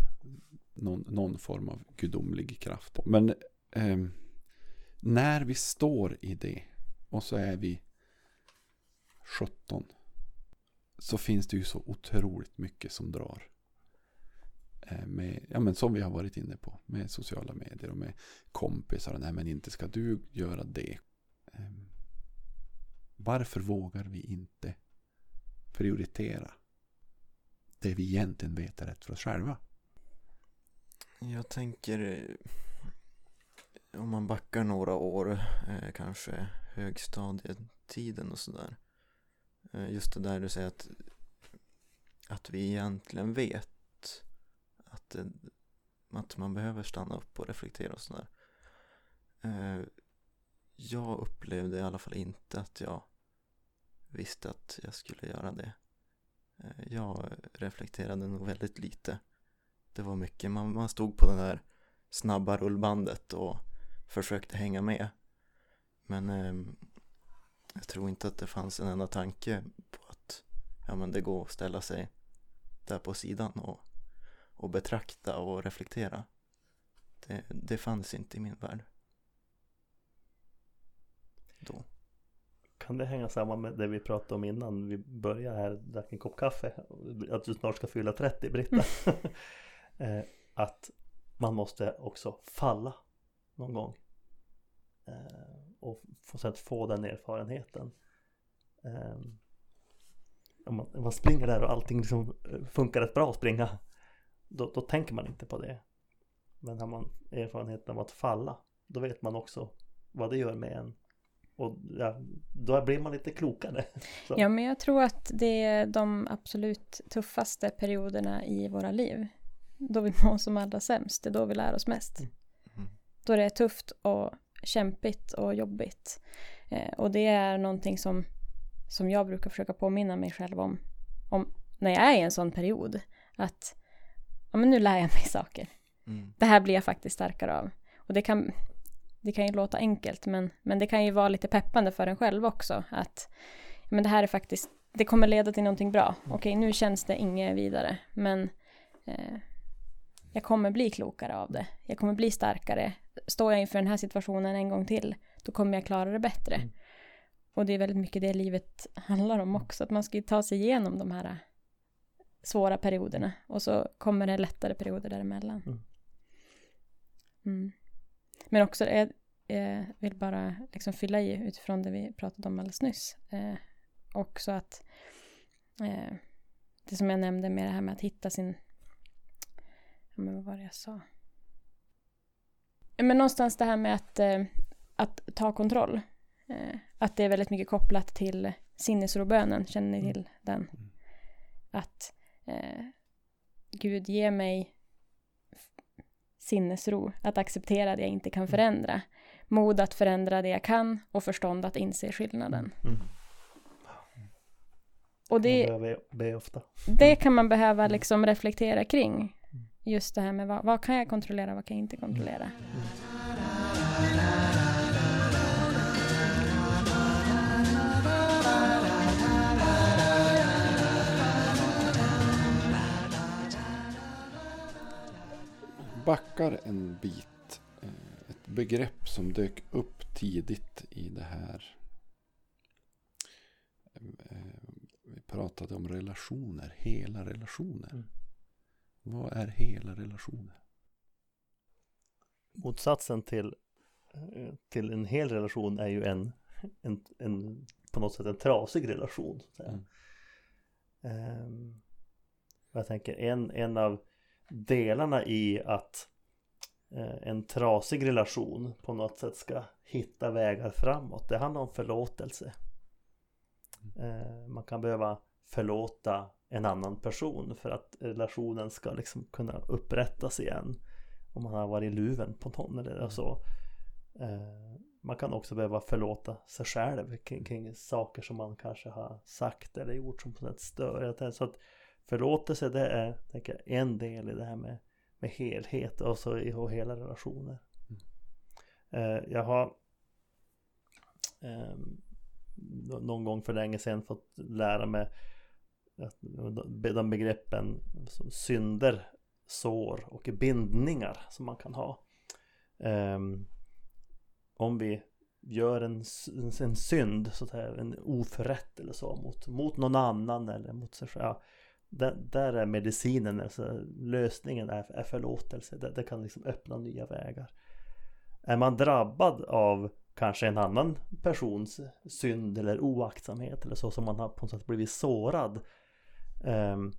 Någon, någon form av gudomlig kraft. Men eh, när vi står i det och så är vi 17 så finns det ju så otroligt mycket som drar. Eh, med, ja, men som vi har varit inne på med sociala medier och med kompisar. Nej men inte ska du göra det. Ehm, varför vågar vi inte prioritera det vi egentligen vet är rätt för oss själva?
Jag tänker eh, om man backar några år, eh, kanske högstadietiden och sådär. Eh, just det där du säger att, att vi egentligen vet att, att man behöver stanna upp och reflektera och sådär. Jag upplevde i alla fall inte att jag visste att jag skulle göra det. Eh, jag reflekterade nog väldigt lite. Det var mycket, man, man stod på det där snabba rullbandet och försökte hänga med. Men eh, jag tror inte att det fanns en enda tanke på att ja, men det går att ställa sig där på sidan och, och betrakta och reflektera. Det, det fanns inte i min värld. Då.
Kan det hänga samman med det vi pratade om innan vi började här, drack en kopp kaffe? Att du snart ska fylla 30, Britta. Eh, att man måste också falla någon gång. Eh, och få, så att få den erfarenheten. Om, man, man springer där och allting liksom eh, funkar rätt bra att springa då, då tänker man inte på det. Men har man erfarenheten av att falla då vet man också vad det gör med en. Och ja, då blir man lite klokare.
Så. Ja, men jag tror att det är de absolut tuffaste perioderna i våra liv. Då vi mår som allra sämst, det är då vi lär oss mest. Mm. mm. Då det är tufft och kämpigt och jobbigt. Eh, och det är någonting som, som jag brukar försöka påminna mig själv om, om när jag är i en sån period. Att ja, men nu lär jag mig saker. Mm. Det här blir jag faktiskt starkare av. Och det kan, det kan ju låta enkelt men, men det kan ju vara lite peppande för en själv också. Att men det här är faktiskt, det kommer leda till någonting bra. Mm. Okej, nu känns det inget vidare. Men eh, jag kommer bli klokare av det. Jag kommer bli starkare står jag inför den här situationen en gång till, då kommer jag klara det bättre. Mm. Och det är väldigt mycket det livet handlar om också, att man ska ta sig igenom de här svåra perioderna och så kommer det lättare perioder däremellan. Mm. Men också, jag, eh, vill bara liksom fylla i utifrån det vi pratade om alldeles nyss. Eh, också att eh, det som jag nämnde med det här med att hitta sin... Ja, men vad var det jag sa? Men någonstans det här med att, eh, att ta kontroll. Eh, att det är väldigt mycket kopplat till sinnesrobönen, känner ni mm. till den? Mm. Att eh, Gud ger mig sinnesro, att acceptera det jag inte kan mm. förändra. Mod att förändra det jag kan och förstånd att inse skillnaden. Mm.
Och det, be, be ofta.
det kan man behöva liksom reflektera kring. Just det här med vad, vad kan jag kontrollera, vad kan jag inte kontrollera. Mm.
Backar en bit. Eh, ett begrepp som dök upp tidigt i det här. Eh, vi pratade om relationer, hela relationer. Mm. Vad är hela relationer?
Motsatsen till, eh, till en hel relation är ju en, en, en på något sätt en trasig relation. Så. Mm. Um, jag tänker en, en av delarna i att eh, en trasig relation på något sätt ska hitta vägar framåt. Det handlar om förlåtelse. Eh, man kan behöva förlåta en annan person för att relationen ska liksom kunna upprättas igen. Om man har varit luven på någon eller så. Eh, man kan också behöva förlåta sig själv kring, kring, saker som man kanske har sagt eller gjort som på något sätt stör. Så att förlåtelse det är tänker jag, en del i det här med, med helhet och så i och hela relationer. Mm. Eh, jag har eh, någon gång för länge sedan fått lära mig att de begreppen synder, sår och bindningar som man kan ha. Eh, om vi gör en, en synd, så att säga, en oförrätt eller så mot, mot någon annan eller mot sig själv där, där är medicinen, alltså lösningen är, är förlåtelse. Det, det kan liksom öppna nya vägar. Är man drabbad av kanske en annan persons synd eller oaktsamhet eller så som man har på något sätt blivit sårad. Um,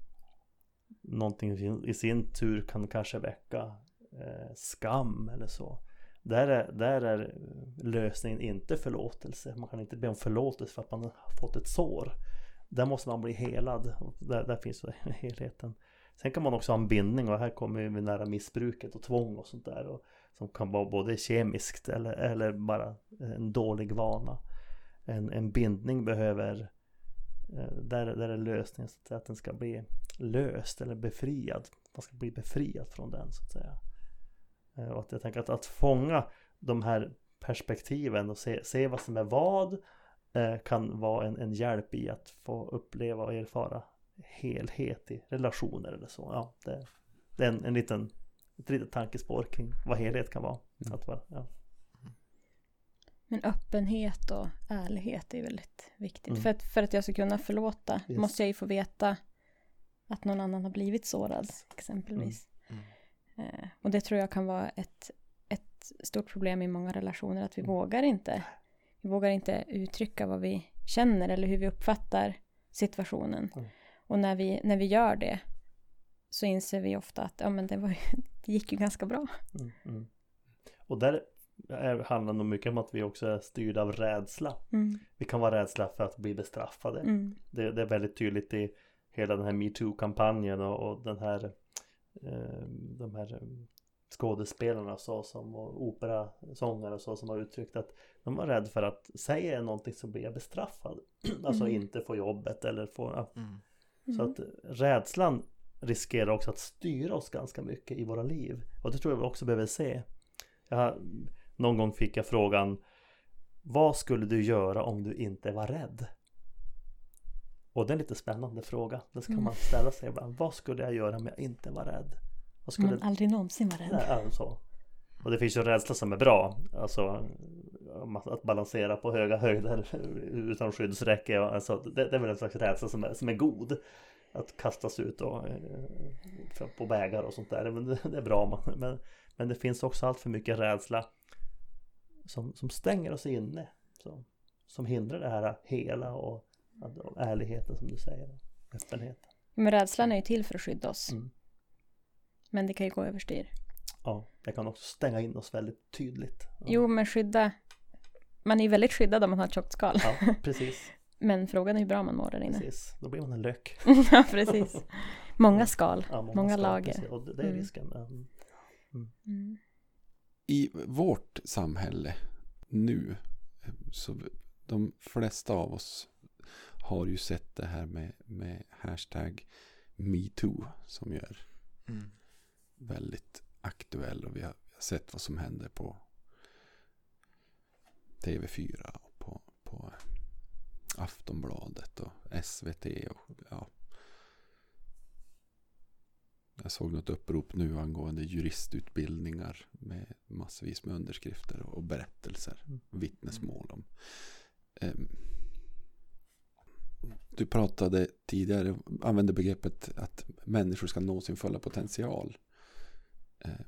någonting i sin tur kan kanske väcka eh, skam eller så. Där är, där är lösningen inte förlåtelse. Man kan inte be om förlåtelse för att man har fått ett sår. Där måste man bli helad. Där, där finns helheten. Sen kan man också ha en bindning och här kommer vi nära missbruket och tvång och sånt där. Och, som kan vara både kemiskt eller, eller bara en dålig vana. En, en bindning behöver eh, där, där är lösningen så att den ska bli löst eller befriad. Man ska bli befriad från den så att säga. Eh, och att jag tänker att, att fånga de här perspektiven och se, se vad som är vad kan vara en, en hjälp i att få uppleva och erfara helhet i relationer eller så. Ja, det, det är en, en liten, ett litet tankespår kring vad helhet kan vara. Mm. Att vara ja.
Men öppenhet och ärlighet är väldigt viktigt. Mm. För, att, för att jag ska kunna förlåta yes. måste jag ju få veta att någon annan har blivit sårad exempelvis. Mm. Mm. Eh, och det tror jag kan vara ett, ett stort problem i många relationer att vi mm. vågar inte vi vågar inte uttrycka vad vi känner eller hur vi uppfattar situationen. Mm. Och när vi, när vi gör det så inser vi ofta att ja, men det, var, det gick ju ganska bra. Mm, mm.
Och där är, handlar nog mycket om att vi också är styrda av rädsla. Mm. Vi kan vara rädsla för att bli bestraffade. Mm. Det, det, är väldigt tydligt i hela den här metoo-kampanjen och, och den här eh, de här skådespelarna så som och operasångare och så som har uttryckt att de var rädda för att säger jag någonting så blir jag bestraffad. alltså mm. inte få jobbet eller få... Ja. Mm. Så att rädslan riskerar också att styra oss ganska mycket i våra liv. Och det tror jag vi också behöver se. Jag, någon gång fick jag frågan Vad skulle du göra om du inte var rädd? Och det är en lite spännande fråga. Det ska mm. man ställa sig ibland. Vad skulle jag göra om jag inte var rädd?
Skulle... Man aldrig någonsin vara rädd.
Nej, alltså. Och det finns ju rädsla som är bra. Alltså att balansera på höga höjder utan skyddsräcke. Alltså, det, det är väl en slags rädsla som är, som är god. Att kastas ut och, eh, på vägar och sånt där. Men det, det är bra. Men, men det finns också allt för mycket rädsla som, som stänger oss inne. Som, som hindrar det här hela och, och ärligheten som du säger. Öppenheten.
Men rädslan är ju till för att skydda oss.
Mm.
Men det kan ju gå överstyr.
Ja, det kan också stänga in oss väldigt tydligt. Ja.
Jo, men skydda. Man är ju väldigt skyddad om man har ett tjockt skal.
Ja, precis.
men frågan är hur bra man mår där inne.
Precis, då blir man en lök.
ja, precis. Många skal,
Ja,
många,
skal,
lager.
precis. Och det, är
Mm.
risken. Mm.
Mm.
I vårt samhälle nu, så de flesta av oss har ju sett det här med, med hashtag metoo som är
Mm.
Väldigt aktuell och vi har, vi har sett vad som händer på TV4 och på, på Aftonbladet och SVT och ja. Jag såg något upprop nu angående juristutbildningar med massvis med underskrifter och berättelser,
Mm.
vittnesmål om. Ehm, Du pratade tidigare, använde begreppet att människor ska nå sin fulla potential. Ehm,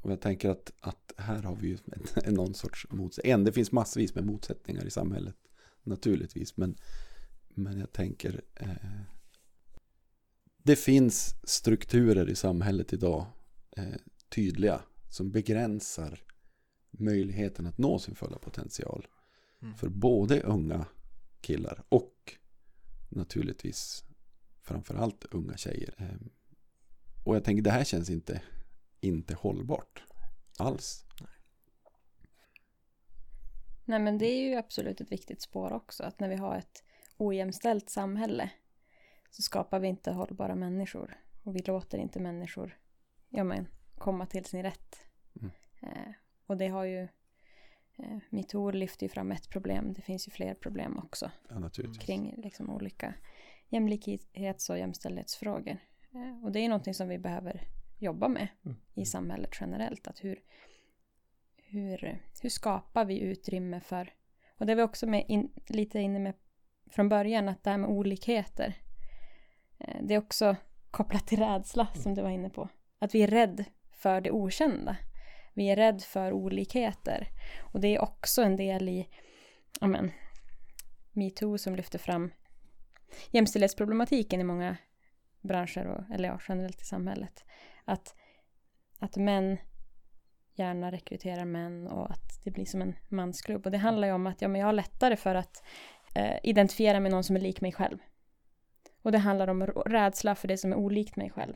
Och jag tänker att, att här har vi ju någon sorts motsättning. Det finns massvis med motsättningar i samhället. Naturligtvis. Men, men jag tänker. Eh, det finns strukturer i samhället idag. Eh, tydliga. Som begränsar möjligheten att nå sin fulla potential.
Mm.
För både unga killar och naturligtvis framförallt unga tjejer. Ehm, Och jag tänker det här känns inte, inte hållbart alls.
Nej men det är ju absolut ett viktigt spår också. Att när vi har ett ojämställt samhälle så skapar vi inte hållbara människor. Och vi låter inte människor ja, men, komma till sin rätt.
Mm.
Eh, och det har ju eh, Metoo lyfter ju fram ett problem. Det finns ju fler problem också
Ja,
kring liksom, olika jämlikhets och jämställdhetsfrågor. Eh, och det är någonting som vi behöver jobba med
Mm.
i samhället generellt. Att hur, hur, hur skapar vi utrymme för... Och det var också med in, lite inne med från början, att det här med olikheter. eh, Det är också kopplat till rädsla som du var inne på. Att vi är rädd för det okända. Vi är rädd för olikheter. Och det är också en del i ja men, metoo som lyfter fram jämställdhetsproblematiken i många branscher, och, eller ja, generellt i samhället. Att, att män gärna rekryterar män och att det blir som en mansklubb. Och det handlar ju om att ja, men jag har lättare för att eh, identifiera med någon som är lik mig själv. Och det handlar om rädsla för det som är olikt mig själv.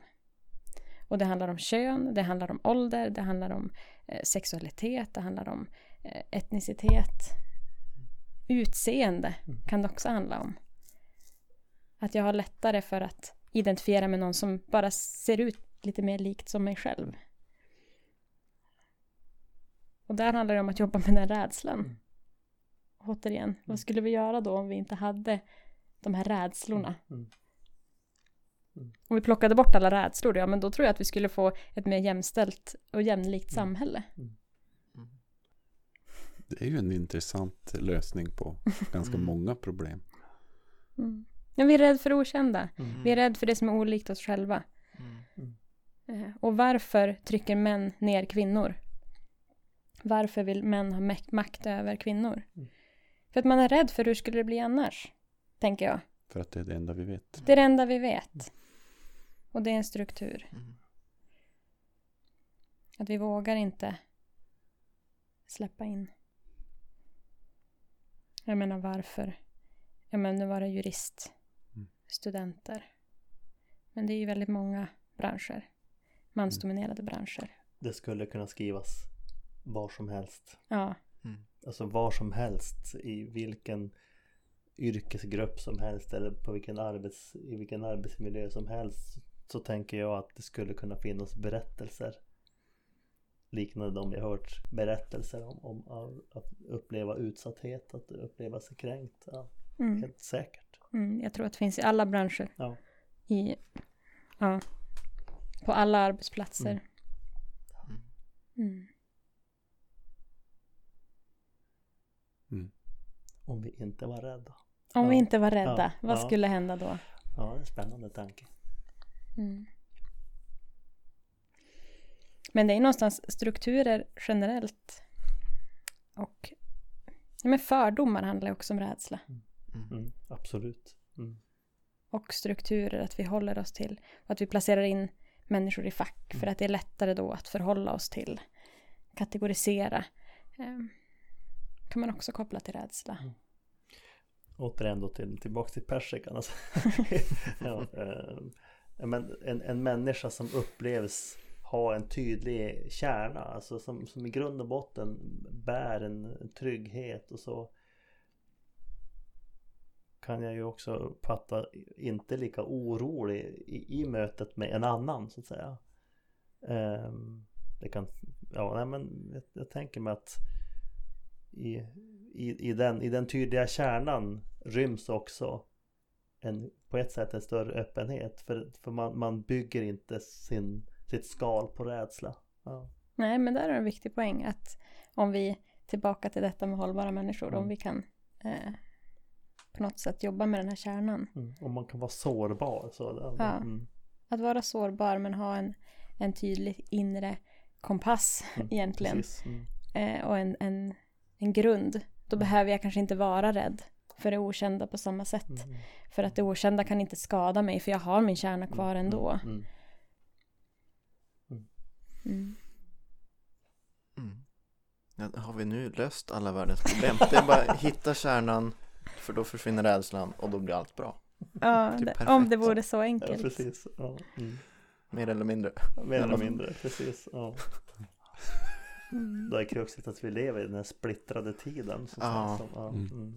Och det handlar om kön, det handlar om ålder, det handlar om eh, sexualitet, det handlar om eh, etnicitet. Utseende kan det också handla om. Att jag har lättare för att identifiera med någon som bara ser ut lite mer likt som mig själv. Och där handlar det om att jobba med den rädslan.
Mm.
Återigen, vad skulle vi göra då om vi inte hade de här rädslorna?
Mm.
Om vi plockade bort alla rädslor, ja men då tror jag att vi skulle få ett mer jämställt och jämlikt
Mm.
samhälle.
Det är ju en intressant lösning på ganska
Mm.
många problem.
Mm. Ja, vi är rädda för det okända.
Mm.
Vi är rädda för det som är olikt oss själva.
Mm.
Och varför trycker män ner kvinnor? Varför vill män ha mak- makt över kvinnor?
Mm.
För att man är rädd för hur skulle det bli annars? Tänker jag.
För att det är det enda vi vet.
Det är det enda vi vet. Och det är en struktur.
Mm.
Att vi vågar inte släppa in. Jag menar varför? Jag menar nu var det jurist,
Mm.
studenter. Men det är ju väldigt många branscher. Mansdominerade branscher.
Det skulle kunna skrivas var som helst.
Ja,
Mm.
Alltså var som helst i vilken yrkesgrupp som helst eller på vilken arbets, i vilken arbetsmiljö som helst så tänker jag att det skulle kunna finnas berättelser liknande de vi har hört berättelser om, om av- att uppleva utsatthet, att uppleva sig kränkt. Ja,
mm.
helt säkert.
Mm. jag tror att det finns i alla branscher.
Ja.
I, ja, på alla arbetsplatser.
Mm.
Mm.
Om vi inte var rädda.
Om vi
Ja.
inte var rädda,
Ja.
vad
Ja.
skulle hända då?
Ja, det är en spännande tanke.
Mm. Men det är någonstans strukturer generellt och ja, men fördomar handlar också om rädsla.
Mm.
Mm, absolut. Mm.
Och strukturer, att vi håller oss till. Och att vi placerar in människor i fack. För
Mm.
att det är lättare då att förhålla oss till. Kategorisera. Ehm, kan man också koppla till rädsla.
Återigen då till, tillbaks till persikan. Alltså. ja, eh, men en, en människa som upplevs ha en tydlig kärna. Alltså som, som i grund och botten bär en trygghet och så. Kan jag ju också uppfatta inte lika orolig i, i mötet med en annan så att säga. Ehm, det kan, ja nej men jag, jag tänker mig att i, i, i, den, i den tydliga kärnan ryms också en, på ett sätt en större öppenhet. För, för man, man bygger inte sin, sitt skal på rädsla. Ja.
Nej, men där är en viktig poäng. Att om vi, tillbaka till detta med hållbara människor.
Mm.
Om vi kan eh, på något sätt jobba med den här kärnan.
Mm. Och man kan vara sårbar. Så, det-
Ja.
mm.
Att vara sårbar men ha en, en tydlig inre kompass
Mm,
egentligen.
Mm.
eh, och en, en, en grund. Då behöver jag kanske inte vara rädd för det okända på samma sätt.
Mm.
För att det okända kan inte skada mig för jag har min kärna kvar ändå.
Mm.
Mm.
Mm. Ja, har vi nu löst alla världens problem? Det är bara att hitta kärnan för då försvinner rädslan och då blir allt bra.
Ja,
Typ
det,
perfekt
om det
så.
vore så
Ja,
enkelt.
precis. Ja. Mm.
Mer eller mindre.
Mer eller mindre, precis. Ja.
Mm.
Då är kruxet att vi lever i den här splittrade tiden. Så
Ja.
Som, ja.
Mm.
Mm.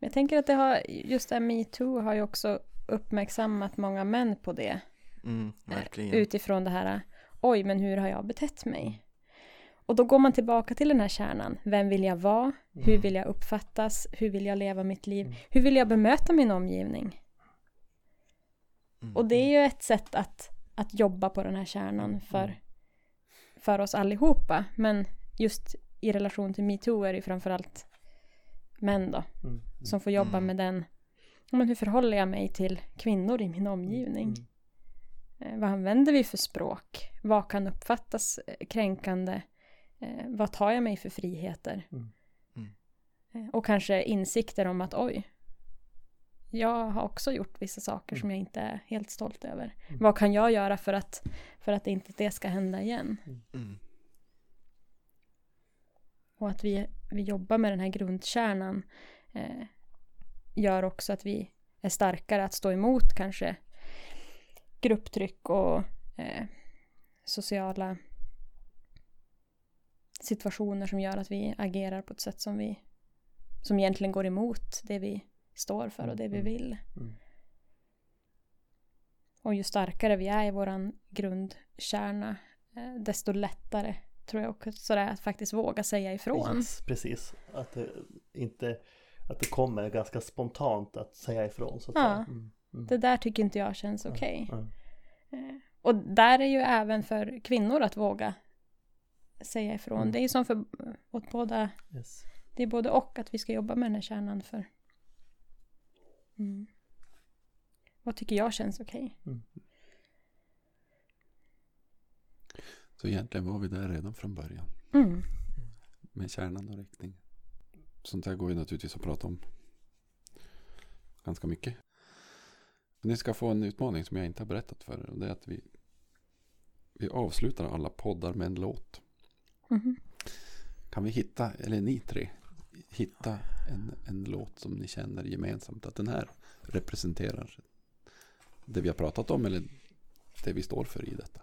Men jag tänker att det har, just det här metoo har ju också uppmärksammat många män på det.
Mm,
Eh,
verkligen.
Utifrån det här, oj men hur har jag betett mig? Och då går man tillbaka till den här kärnan. Vem vill jag vara? Hur vill jag uppfattas? Hur vill jag leva mitt liv?
Mm.
Hur vill jag bemöta min omgivning?
Mm.
Och det är ju ett sätt att, att jobba på den här kärnan för, för oss allihopa. Men just i relation till metoo är det ju framförallt män då.
Mm.
Som får jobba
Mm.
med den. Men hur förhåller jag mig till kvinnor i min omgivning?
Mm.
Eh, vad använder vi för språk? Vad kan uppfattas eh, kränkande? Eh, vad tar jag mig för friheter?
Mm.
Mm.
Eh, och kanske insikter om att oj, jag har också gjort vissa saker som jag inte är helt stolt över.
Mm.
Vad kan jag göra för att, för att inte det ska hända igen?
Mm.
Och att vi, vi jobbar med den här grundkärnan eh, gör också att vi är starkare att stå emot kanske grupptryck och eh, sociala situationer som gör att vi agerar på ett sätt som vi som egentligen går emot det vi står för och det vi
Mm.
vill.
Mm.
Och ju starkare vi är i våran grundkärna eh, desto lättare tror jag också det är att faktiskt våga säga ifrån.
Yes, precis. Att det inte att det kommer ganska spontant att säga ifrån. Så att
Ja.
Mm. Mm.
Det där tycker inte jag känns okej.
Ja.
Eh, Och där är ju även för kvinnor att våga säga ifrån.
Mm.
Det är ju som för åt båda,
Yes.
det är både och att vi ska jobba med den här kärnan för. Mm. Vad tycker jag känns okej?
Så egentligen var vi där redan från början.
Mm.
Med kärnan och riktning. Sånt här går ju naturligtvis att prata om. Ganska mycket. Ni ska få en utmaning som jag inte har berättat för er. Det är att vi, vi avslutar alla poddar med en låt.
Mhm.
Kan vi hitta, eller ni tre, hitta en, en låt som ni känner gemensamt att den här representerar det vi har pratat om eller det vi står för i detta.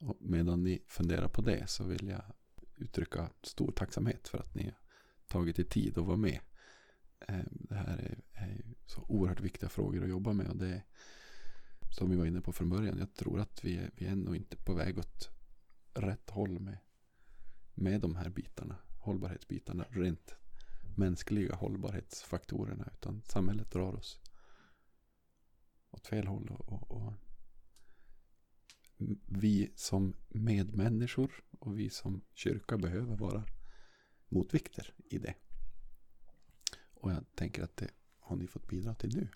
Och medan ni funderar på det så vill jag uttrycka stor tacksamhet för att ni har tagit er tid att vara med. Ehm, det här är, är så oerhört viktiga frågor att jobba med och det är som vi var inne på från början. Jag tror att vi är, vi är nog inte på väg åt rätt håll med, med de här bitarna. Hållbarhetsbitarna, rent mänskliga hållbarhetsfaktorerna. Utan samhället drar oss åt fel håll. Och, och, och vi som medmänniskor och vi som kyrka behöver vara motvikter i det. Och jag tänker att det har ni fått bidra till nu.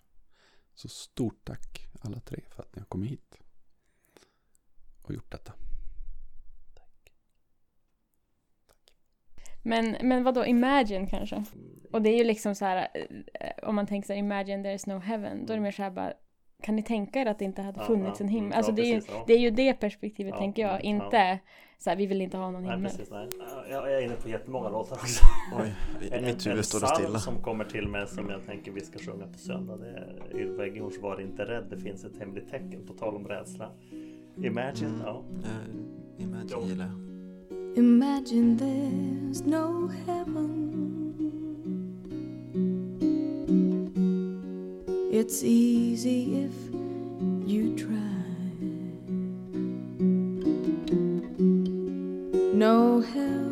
Så stort tack alla tre för att ni har kommit hit och gjort detta.
Men, men vad då imagine kanske? Och det är ju liksom så här, eh, om man tänker så här, imagine there is no heaven, då är det mer så här bara, kan ni tänka er att det inte hade funnits
ja,
en himmel?
mm,
Alltså
ja,
det, är ju,
ja.
det är ju det perspektivet
Ja,
tänker jag,
mm,
inte så här, vi vill inte ha någon
Nej,
himmel.
precis, nej. Jag är inne på jättemånga låtar också.
Oj,
En,
mitt
en
huvud står
psalm
stilla.
som kommer till mig som jag tänker vi ska sjunga på söndag. Det är Ylva Eggehorns Var inte rädd, det finns ett hemligt tecken på tal om rädsla. Imagine,
Mm.
ja.
Eh, Imagine gillar jag.
Imagine there's no heaven. It's easy if you try. No hell